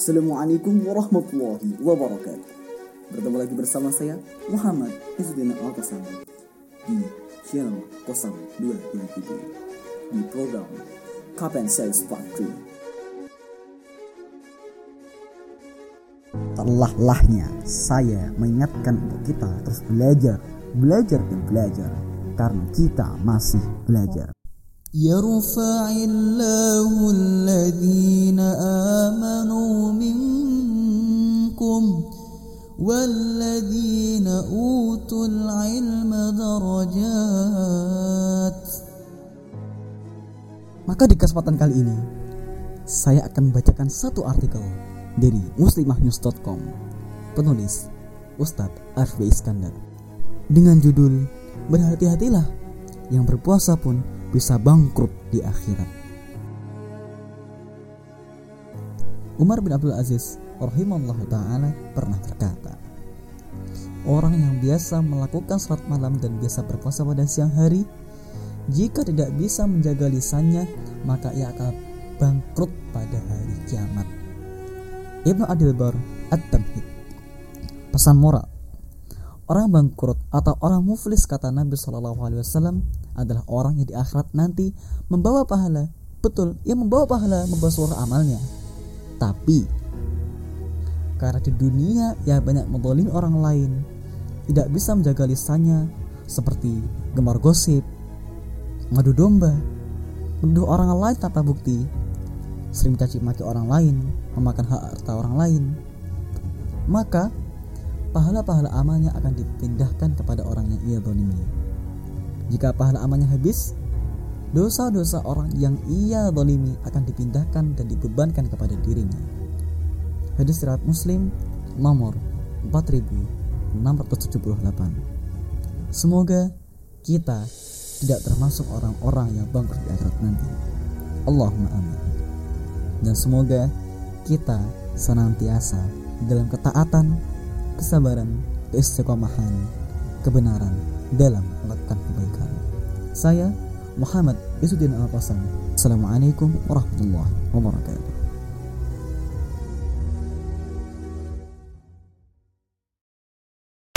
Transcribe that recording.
Assalamualaikum warahmatullahi wabarakatuh. Bertemu lagi bersama saya Muhammad Izzuddin al di channel 0223 di program Kapan Sales Part 3. Terlah-lahnya saya mengingatkan untuk kita terus belajar, belajar dan belajar karena kita masih belajar. يرفع الله الذين آمنوا منكم والذين أوتوا العلم درجات Maka di kesempatan kali ini saya akan membacakan satu artikel dari muslimahnews.com penulis Ustadz Arfi Iskandar dengan judul Berhati-hatilah yang berpuasa pun bisa bangkrut di akhirat. Umar bin Abdul Aziz rahimahullah taala pernah berkata, Orang yang biasa melakukan salat malam dan biasa berpuasa pada siang hari, jika tidak bisa menjaga lisannya, maka ia akan bangkrut pada hari kiamat. Ibnu Adil Bar At-Tamhid Pesan moral Orang bangkrut atau orang muflis kata Nabi Shallallahu Alaihi Wasallam adalah orang yang di akhirat nanti membawa pahala. Betul, ia membawa pahala, membawa seluruh amalnya. Tapi karena di dunia ia banyak memboleh orang lain, tidak bisa menjaga lisannya seperti gemar gosip, madu domba, menuduh orang lain tanpa bukti, sering mencaci maki orang lain, memakan hak harta orang lain. Maka pahala-pahala amalnya akan dipindahkan kepada orang yang ia dolimi. Jika pahala amalnya habis, dosa-dosa orang yang ia dolimi akan dipindahkan dan dibebankan kepada dirinya. Hadis riwayat Muslim nomor 4678. Semoga kita tidak termasuk orang-orang yang bangkrut di akhirat nanti. Allahumma amin. Dan semoga kita senantiasa dalam ketaatan, kesabaran, keistiqomahan, kebenaran dalam melakukan kebaikan. Saya Muhammad Isuddin Al-Qasan. Assalamualaikum warahmatullahi wabarakatuh.